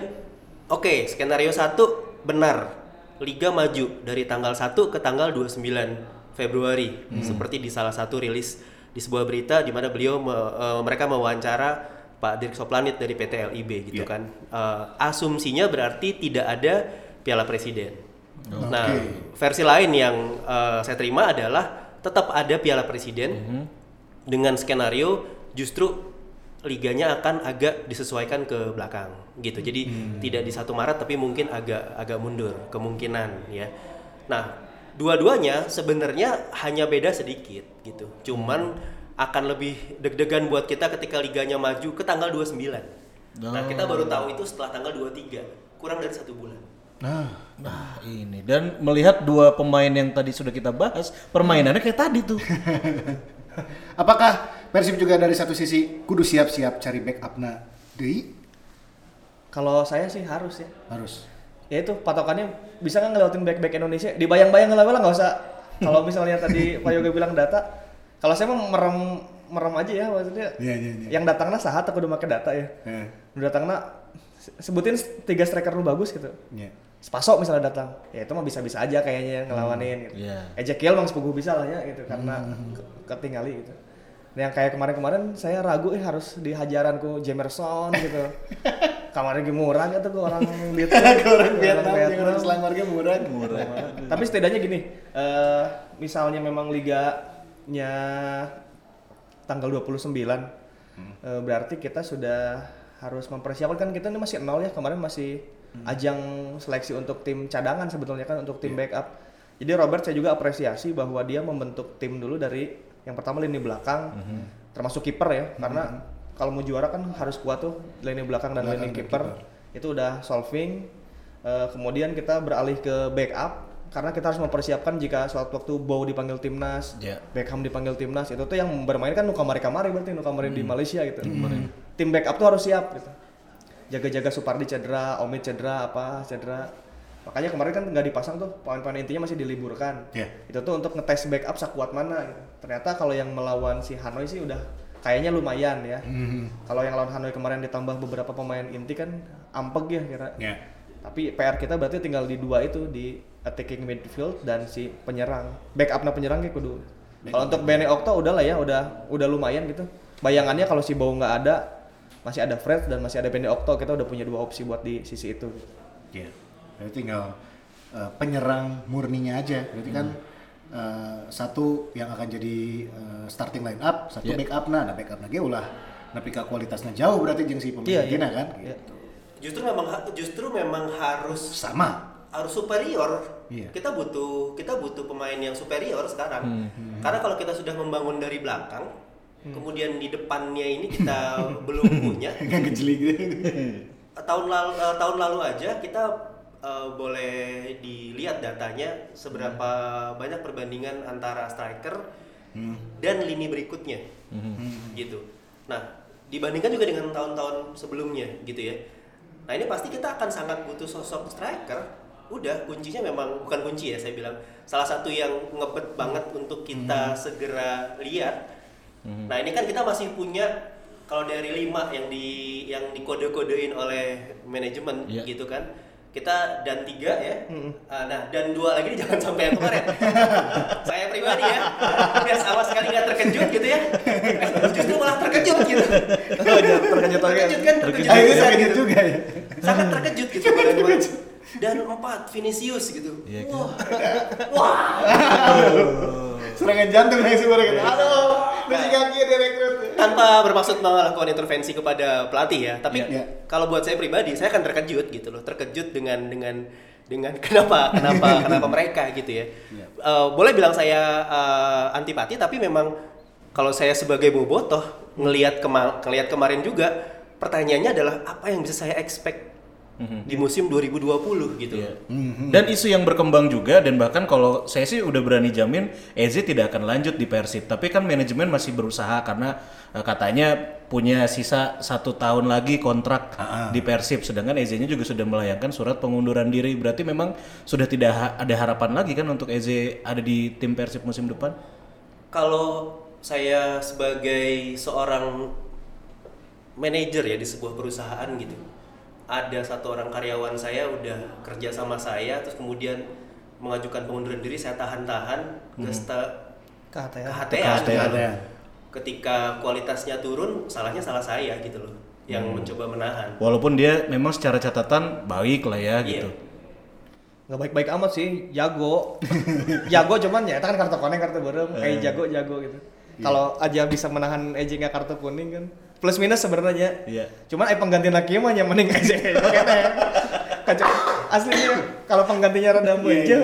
oke, skenario 1 benar. Liga maju dari tanggal 1 ke tanggal 29 Februari seperti di salah satu rilis di sebuah berita di mana beliau me- eh, mereka mewawancara Pak Dirk Soplanit dari PT LIB gitu Iya. kan. Eh, asumsinya berarti tidak ada Piala Presiden. Nah, Oke. versi lain yang eh, saya terima adalah tetap ada Piala Presiden dengan skenario justru liganya akan agak disesuaikan ke belakang gitu. Jadi tidak di satu Maret tapi mungkin agak agak mundur kemungkinan ya. Nah, dua-duanya sebenarnya hanya beda sedikit gitu. Cuman akan lebih deg-degan buat kita ketika liganya maju ke tanggal 29. Nah, kita baru tahu itu setelah tanggal 23, kurang dari satu bulan. Nah, Nah ini dan melihat dua pemain yang tadi sudah kita bahas permainannya kayak tadi tuh. apakah Persib juga dari satu sisi kudu siap-siap cari backupna deui? kalau saya sih harus ya Harus. ya itu patokannya bisa nggak ngelewatin back-back Indonesia dibayang-bayang lah nggak usah kalau misalnya tadi Pak Yoga bilang data kalau saya mau merem merem aja ya maksudnya Iya, iya, iya. yang datangnya sahat aku udah pakai data ya Eh, udah datangnya se- sebutin tiga striker lu bagus gitu iya. Spaso misalnya datang. Ya itu mah bisa-bisa aja kayaknya ngelawanin gitu. Iya. Ezekiel mang sepugu bisa lah ya gitu karena ke- ketinggali gitu. Nah, yang kayak kemarin-kemarin saya ragu eh harus dihajaranku Jemerson gitu. Kemarin ge murah gitu ke orang lihat. Orang Vietnam yang orang selangornya murah. Murah. tapi setidaknya gini eh misalnya memang liganya tanggal 29 eh, berarti kita sudah harus mempersiapkan. Kan kita ini masih nol ya kemarin masih ajang seleksi untuk tim cadangan sebetulnya kan untuk tim backup Jadi Robert saya juga apresiasi bahwa dia membentuk tim dulu dari yang pertama lini belakang, Mhm. termasuk kiper ya, karena kalau mau juara kan harus kuat tuh lini belakang dan Belakang lini kiper. Itu udah solving. Eh, kemudian kita beralih ke backup karena kita harus mempersiapkan jika suatu waktu Bow dipanggil timnas, Ya. Beckham dipanggil timnas, itu tuh yang bermain kan Nuka Mari Kamari berarti Nuka Mari Hmm. di Malaysia gitu. Tim backup tuh harus siap gitu. Jaga-jaga Supardi cedera, Omid cedera, apa cedera. Makanya kemarin kan nggak dipasang tuh, poin-poin intinya masih diliburkan. Iya. Itu tuh untuk ngetes backup sekuat mana gitu. Ternyata kalau yang melawan si Hanoi sih udah kayaknya lumayan ya. Mhm. Kalau yang lawan Hanoi kemarin ditambah beberapa pemain inti kan ampeg ya kira. Ya. Tapi PR kita berarti tinggal di dua itu di attacking midfield dan si penyerang. Backupnya penyerang kayak kudu. Kalau untuk Bene Okto udah lah ya, udah udah lumayan gitu. Bayangannya kalau si Bow nggak ada, masih ada Fred dan masih ada Bene Okto, kita udah punya dua opsi buat di sisi itu. Ya. Berarti tinggal eh, penyerang murninya aja. Berarti kan eh, satu yang akan jadi eh, starting line up, satu Iya. backup nah, nah backup lagi ulah tapi kualitasnya jauh berarti jeung si pemain iya. Gina kan Iya. gitu. Justru memang justru memang harus Sama. harus superior. Iya. Kita butuh kita butuh pemain yang superior sekarang. Karena kalau kita sudah membangun dari belakang, kemudian di depannya ini kita belum punya. Enggak gejeli gitu. tahun lalu eh, tahun lalu aja kita eh, boleh dilihat datanya seberapa banyak perbandingan antara striker dan lini berikutnya. Gitu. Nah dibandingkan juga dengan tahun-tahun sebelumnya gitu ya. Nah ini pasti kita akan sangat butuh sosok striker. Udah kuncinya memang bukan kunci ya saya bilang. Salah satu yang ngebet banget untuk kita segera lihat Nah ini kan kita masih punya kalau dari lima yang di yang dikode-kodein oleh manajemen Iya. gitu kan kita dan tiga ya. Ah, nah dan dua lagi jangan sampai yang kemarin. Saya pribadi ya udah sama sekali nggak terkejut gitu ya. Justru malah terkejut gitu. Terkejut lagi. terkejut kan terkejut, Ah, itu bisa, sakit gitu. juga ya. sangat terkejut gitu dan empat Vinicius gitu. Iya, kan? wah wah. Serangan jantung nih sebenarnya gitu. Kaki direkrut. tanpa bermaksud melakukan intervensi kepada pelatih ya tapi Iya. kalau buat saya pribadi saya akan terkejut gitu loh terkejut dengan dengan dengan kenapa kenapa kenapa mereka gitu ya Iya. Eh, boleh bilang saya eh, antipati tapi memang kalau saya sebagai bobotoh ngelihat kema ngelihat kemarin juga pertanyaannya adalah apa yang bisa saya expect di musim 2020 gitu Iya. Dan isu yang berkembang juga dan bahkan kalau saya sih udah berani jamin Eze tidak akan lanjut di Persib. Tapi kan manajemen masih berusaha karena eh, katanya punya sisa satu tahun lagi kontrak di Persib. Sedangkan Eze-nya juga sudah melayangkan surat pengunduran diri. Berarti memang sudah tidak ha- ada harapan lagi kan untuk Eze ada di tim Persib musim depan? kalau saya sebagai seorang manajer ya di sebuah perusahaan gitu ada satu orang karyawan saya udah kerja sama saya terus kemudian mengajukan pengunduran diri saya tahan-tahan ke sta- KHTA. KHTA gitu. KHTA. ketika kualitasnya turun salahnya salah saya gitu loh yang mencoba menahan Walaupun dia memang secara catatan baik lah ya Iya. gitu. nggak baik-baik amat sih jago jago cuman ya itu kan kartu kuning kartu berem kayak jago jago gitu kalau aja bisa menahan nggak kartu kuning kan plus minus sebenarnya. Iya. cuman eh pengganti lagi mah yang mending Eji kacau aslinya kalau penggantinya rada aja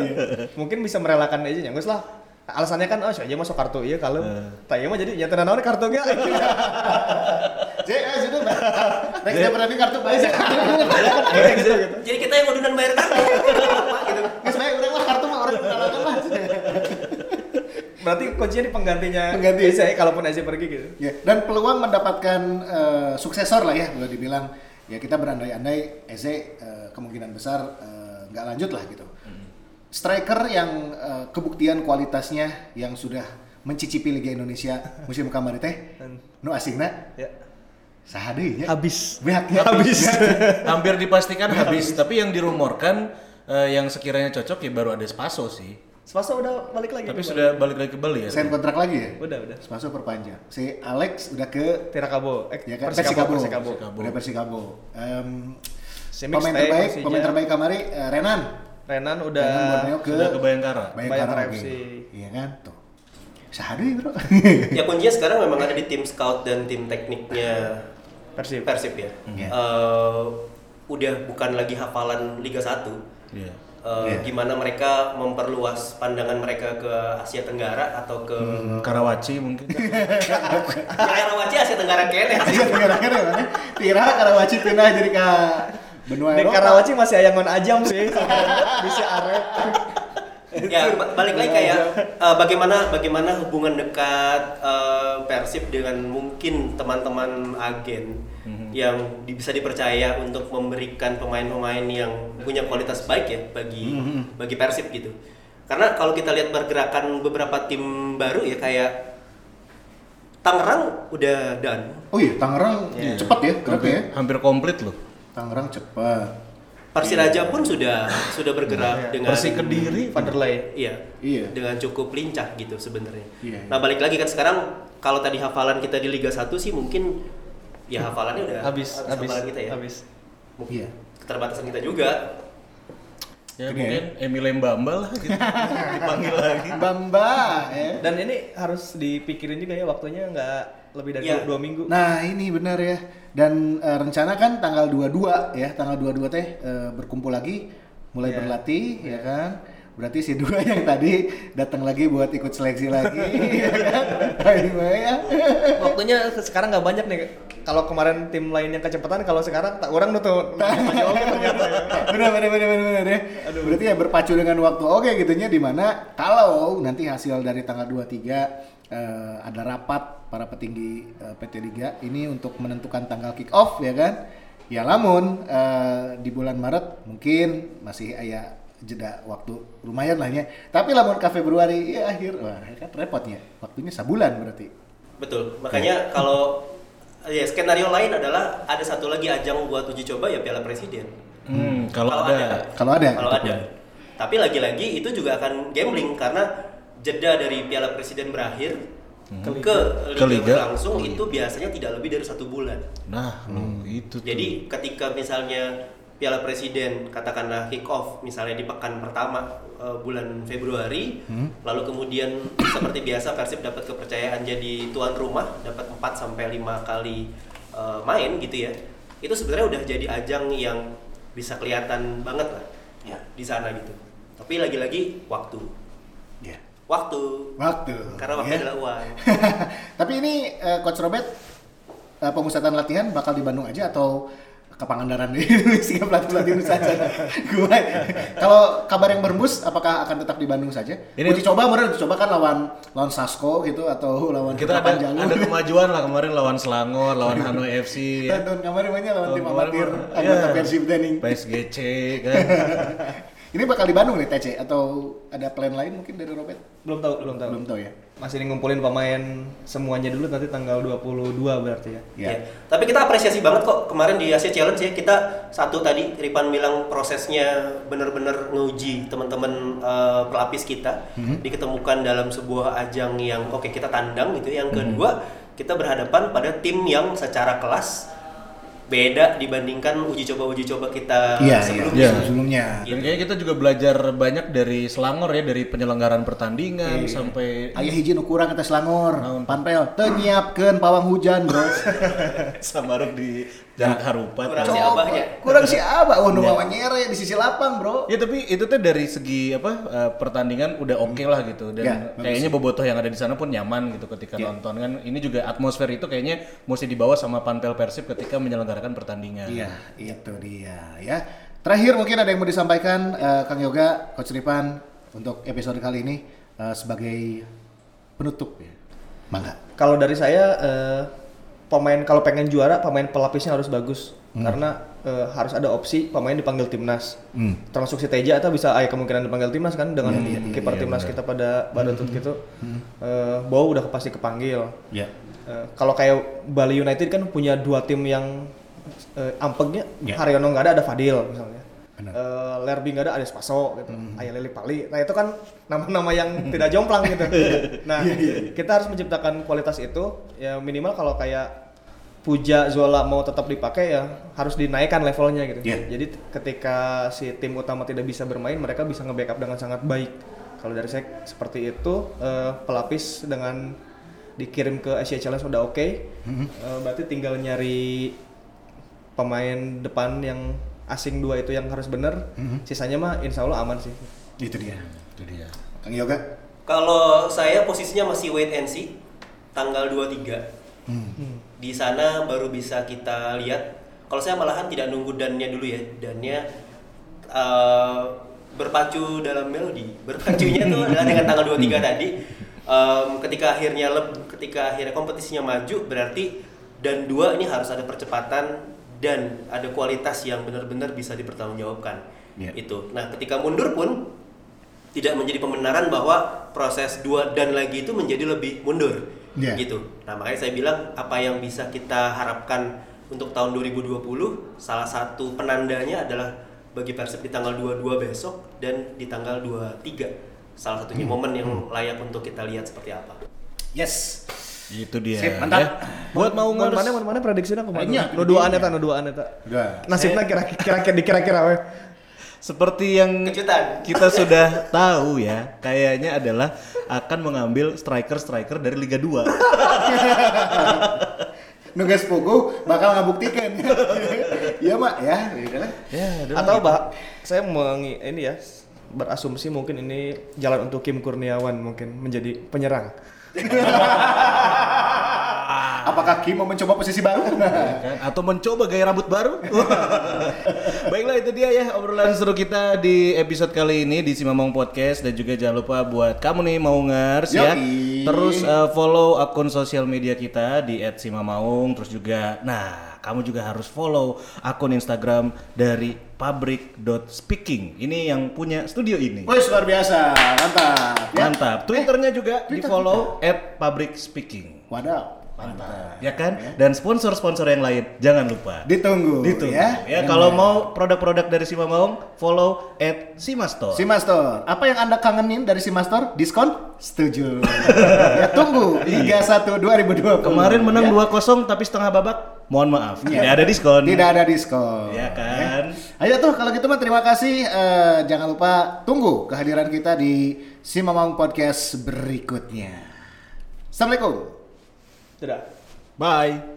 mungkin bisa merelakan Eji ya lah. Alasannya kan oh aja masuk kartu iya kalau tak iya mah jadi ya tenan naon kartu ge? Cek, eh sudah. Next dia berani kartu bae. gitu gitu. Jadi kita yang udah bayar kartu gitu. Geus bae urang mah kartu mah orang udah mah. Berarti kuncinya di penggantinya Pengganti. Eze kalaupun Eze pergi gitu Ya, dan peluang mendapatkan eh, suksesor lah ya boleh dibilang ya kita berandai-andai Eze eh, kemungkinan besar eh, nggak lanjut lah gitu. Striker yang eh, kebuktian kualitasnya yang sudah mencicipi Liga Indonesia musim kemarin teh nu asingna ya saha deui nya? habis Beaknya Habis. Hampir dipastikan habis, tapi yang dirumorkan eh, yang sekiranya cocok ya baru ada Spaso sih. Spaso udah balik lagi Tapi sudah balik lagi ke Bali ya. Sign kontrak lagi ya? Udah udah Spaso perpanjang. Si Alex udah ke Tirakabo eh ya kan Persikabo Persikabo. Persikabo Udah Persikabo. Em, Simic pemain stay, terbaik, Persija. pemain terbaik kamari eh, Renan. Renan Renan udah Borneo ke Sudah ke Bayangkara. Bayangkara Bayangkara. FC. Iya kan? Tuh. Sehari bro. ya kuncinya sekarang memang ada di tim scout dan tim tekniknya Persib Persib ya. Iya. Eh, udah bukan lagi hafalan Liga 1. Iya. Uh, Iya. Gimana mereka memperluas pandangan mereka ke Asia Tenggara atau ke Hmm, Karawaci mungkin. ya, Karawaci Asia Tenggara kene. Asia Tenggara ya mana? Tira Karawaci pindah jadi ke benua Di Eropa. Karawaci masih ayangon ajam sih, bisa arek. ya ba- balik lagi kayak uh, bagaimana bagaimana hubungan dekat uh, Persib dengan mungkin teman-teman agen yang di- bisa dipercaya untuk memberikan pemain-pemain yang punya kualitas baik ya bagi bagi Persib gitu. Karena kalau kita lihat pergerakan beberapa tim baru ya kayak Tangerang udah done. Oh iya, Tangerang cepat ya, kenapa ya? Hampir komplit loh. Tangerang cepat. Persiraja pun sudah sudah bergerak dengan Persi Kediri. Vanderlei. Iya. Iya. Dengan cukup lincah gitu sebenarnya. Iya, iya. Nah, balik lagi kan sekarang kalau tadi hafalan kita di Liga 1 sih mungkin ya hafalannya udah Habis, habis, hafalan kita ya. habis. Mungkin Iya. keterbatasan kita juga. Ya Oke. mungkin Emile Mbamba lah gitu. Dipanggil lagi. Bamba ya. Dan ini harus dipikirin juga ya waktunya nggak lebih dari Iya. dua minggu. Nah ini benar ya. Dan eh, rencana kan tanggal 22 ya, tanggal 22 teh eh, berkumpul lagi, mulai Iya. berlatih ya kan. Berarti si dua yang tadi datang lagi buat ikut seleksi lagi, ya kan? Ya. Waktunya sekarang nggak banyak nih. Kalau kemarin tim lain yang kecepatan, kalau sekarang tak orang tuh masih oke ternyata ya. benar ya. Berarti ya berpacu dengan waktu oke gitunya di mana kalau nanti hasil dari tanggal 23 eh, ada rapat para petinggi eh, PT Liga ini untuk menentukan tanggal kick off ya kan. Ya lamun eh, di bulan Maret mungkin masih aya jeda waktu lumayan lah ya. Tapi lamun ke Februari ya akhir wah kan repotnya. Waktunya sebulan berarti. Betul. Makanya kalau ya skenario lain adalah ada satu lagi ajang buat uji coba ya Piala Presiden. Hmm, kalau ada. Kalau ada. Kalau ada. Tapi lagi-lagi itu juga akan gambling karena jeda dari Piala Presiden berakhir ke Liga, Ke Liga. berlangsung itu biasanya tidak lebih dari satu bulan. Nah, loh, itu tuh. Jadi ketika misalnya Piala Presiden katakanlah kick off misalnya di pekan pertama eh, bulan Februari, lalu kemudian seperti biasa Persib dapat kepercayaan jadi tuan rumah, dapat 4 sampai 5 kali eh, main gitu ya. Itu sebenarnya udah jadi ajang yang bisa kelihatan banget lah Ya. di sana gitu. Tapi lagi-lagi waktu. Ya. Waktu. Waktu. Karena waktu ya. adalah uang. Tapi ini eh, Coach Robert eh, pemusatan latihan bakal di Bandung aja atau ke Pangandaran sehingga pelatih pelatih saja. Gue kalau kabar yang berembus apakah akan tetap di Bandung saja? Ini- uji coba bener uji coba kan lawan lawan Sasko gitu atau lawan kita ada, Jalur. ada kemajuan lah kemarin lawan Selangor, lawan Hanoi FC. Dan tahun kemarin mainnya lawan tim kemarin amatir anggota iya. Persib Dening. PSGC kan. Ini bakal di Bandung nih TC atau ada plan lain mungkin dari Robert? Belum tahu, belum tahu. Belum tahu ya. Masih ngumpulin pemain semuanya dulu nanti tanggal 22 berarti ya. Ya. Ya. Tapi kita apresiasi banget kok kemarin di Asia Challenge ya kita satu tadi Ripan bilang prosesnya benar-benar nguji teman-teman eh, pelapis kita diketemukan dalam sebuah ajang yang oke kita tandang gitu. Yang kedua kita berhadapan pada tim yang secara kelas beda dibandingkan uji coba uji coba kita Iya, iya. sebelumnya. Sebelumnya. Dan kayaknya kita juga belajar banyak dari Selangor ya, dari penyelenggaraan pertandingan sampai Ayah hiji nu kurang kata Selangor, panpel, teu nyiapkeun pawang hujan, Bro. Samaruk di Jalan Harupat. Kurang si Coba. abahnya. Kurang si abah, oh nu wawan nyere di sisi lapang, Bro. Ya tapi itu tuh dari segi apa eh, pertandingan udah oke lah gitu dan Ya, kayaknya bobotoh yang ada di sana pun nyaman gitu ketika Ya. nonton kan ini juga atmosfer itu kayaknya mesti dibawa sama Panpel Persib ketika menyelenggarakan pertandingan. Iya, itu dia ya. Terakhir mungkin ada yang mau disampaikan eh, Kang Yoga, Coach Ripan untuk episode kali ini eh, sebagai penutup ya. Mangga. Kalau dari saya eh, pemain kalau pengen juara pemain pelapisnya harus bagus karena eh, harus ada opsi pemain dipanggil timnas. Hmm. Termasuk si Teja atau bisa ada kemungkinan dipanggil timnas kan dengan Iya, iya, iya, kiper iya, timnas kita pada Badutut gitu. Eh, Bow udah pasti kepanggil. Ya. Eh, kalau kayak Bali United kan punya dua tim yang eh, ampegnya Ya. Haryono nggak ada ada Fadil misalnya. Benar. Eh, Lerby nggak ada ada Spaso gitu. Ayah Lili Pali. Nah itu kan nama-nama yang tidak jomplang gitu. Nah kita harus menciptakan kualitas itu ya minimal kalau kayak Puja Zola mau tetap dipakai ya harus dinaikkan levelnya gitu. Ya. Jadi ketika si tim utama tidak bisa bermain mereka bisa nge-backup dengan sangat baik. Kalau dari saya seperti itu eh, pelapis dengan dikirim ke Asia Challenge udah oke. Eh, berarti tinggal nyari pemain depan yang asing dua itu yang harus bener. Sisanya mah insya Allah aman sih. Itu dia. Itu dia. Kang Yoga. Kalau saya posisinya masih wait and see tanggal 23. Di sana baru bisa kita lihat. Kalau saya malahan tidak nunggu dannya dulu ya. Dannya eh, berpacu dalam melodi. Berpacunya tuh adalah dengan tanggal 23 tadi. Em, ketika akhirnya leb- ketika akhirnya kompetisinya maju berarti dan dua ini harus ada percepatan dan ada kualitas yang benar-benar bisa dipertanggungjawabkan. Iya. Itu. Nah, ketika mundur pun tidak menjadi pembenaran bahwa proses dua dan lagi itu menjadi lebih mundur Iya. gitu. Nah makanya saya bilang apa yang bisa kita harapkan untuk tahun 2020 salah satu penandanya adalah bagi Persib di tanggal 22 besok dan di tanggal 23 salah satunya Hmm. momen yang layak untuk kita lihat seperti apa. Yes. Itu dia. Sip, mantap. ya. Buat mau Mau ngurus mana mana prediksinya ke mana? Banyak. Nu duaan eta, nu duaan eta. Udah. Nasibnya kira-kira kira dikira-kira we. seperti yang Kejutan. kita sudah tahu ya, kayaknya adalah akan mengambil striker-striker dari Liga 2. Nugas Pogo bakal ngabuktikan. Iya, Mak, ya. Ya, Atau gitu. bah saya mengi ini ya berasumsi mungkin ini jalan untuk Kim Kurniawan mungkin menjadi penyerang. Apakah Kim mau mencoba posisi baru? kan? atau mencoba gaya rambut baru. Baiklah itu dia ya obrolan seru kita di episode kali ini di Simamong Podcast dan juga jangan lupa buat kamu nih mau ngers ya. Terus uh, follow akun sosial media kita di @simamaung terus juga nah kamu juga harus follow akun Instagram dari pabrik.speaking. Ini yang punya studio ini. Wih, luar biasa. Mantap. Ya. Mantap. Twitternya juga di Twitter follow @pabrikspeaking. Wadaw. Mantap. Ya kan? Dan sponsor-sponsor yang lain jangan lupa. Ditunggu, Ditunggu. ya. Ya, kalau mau produk-produk dari Sima Maung, follow at Simastore. Simastor, apa yang Anda kangenin dari Simastor? Diskon? Setuju. ya tunggu Liga 1 2020. Kemarin menang ya. 2-0 tapi setengah babak. Mohon maaf, Iya. tidak ada diskon. Tidak ada diskon. Ya kan? Ayo tuh kalau gitu mah terima kasih. Eh, jangan lupa tunggu kehadiran kita di Simamang Podcast berikutnya. Assalamualaikum. Tidak. Bye.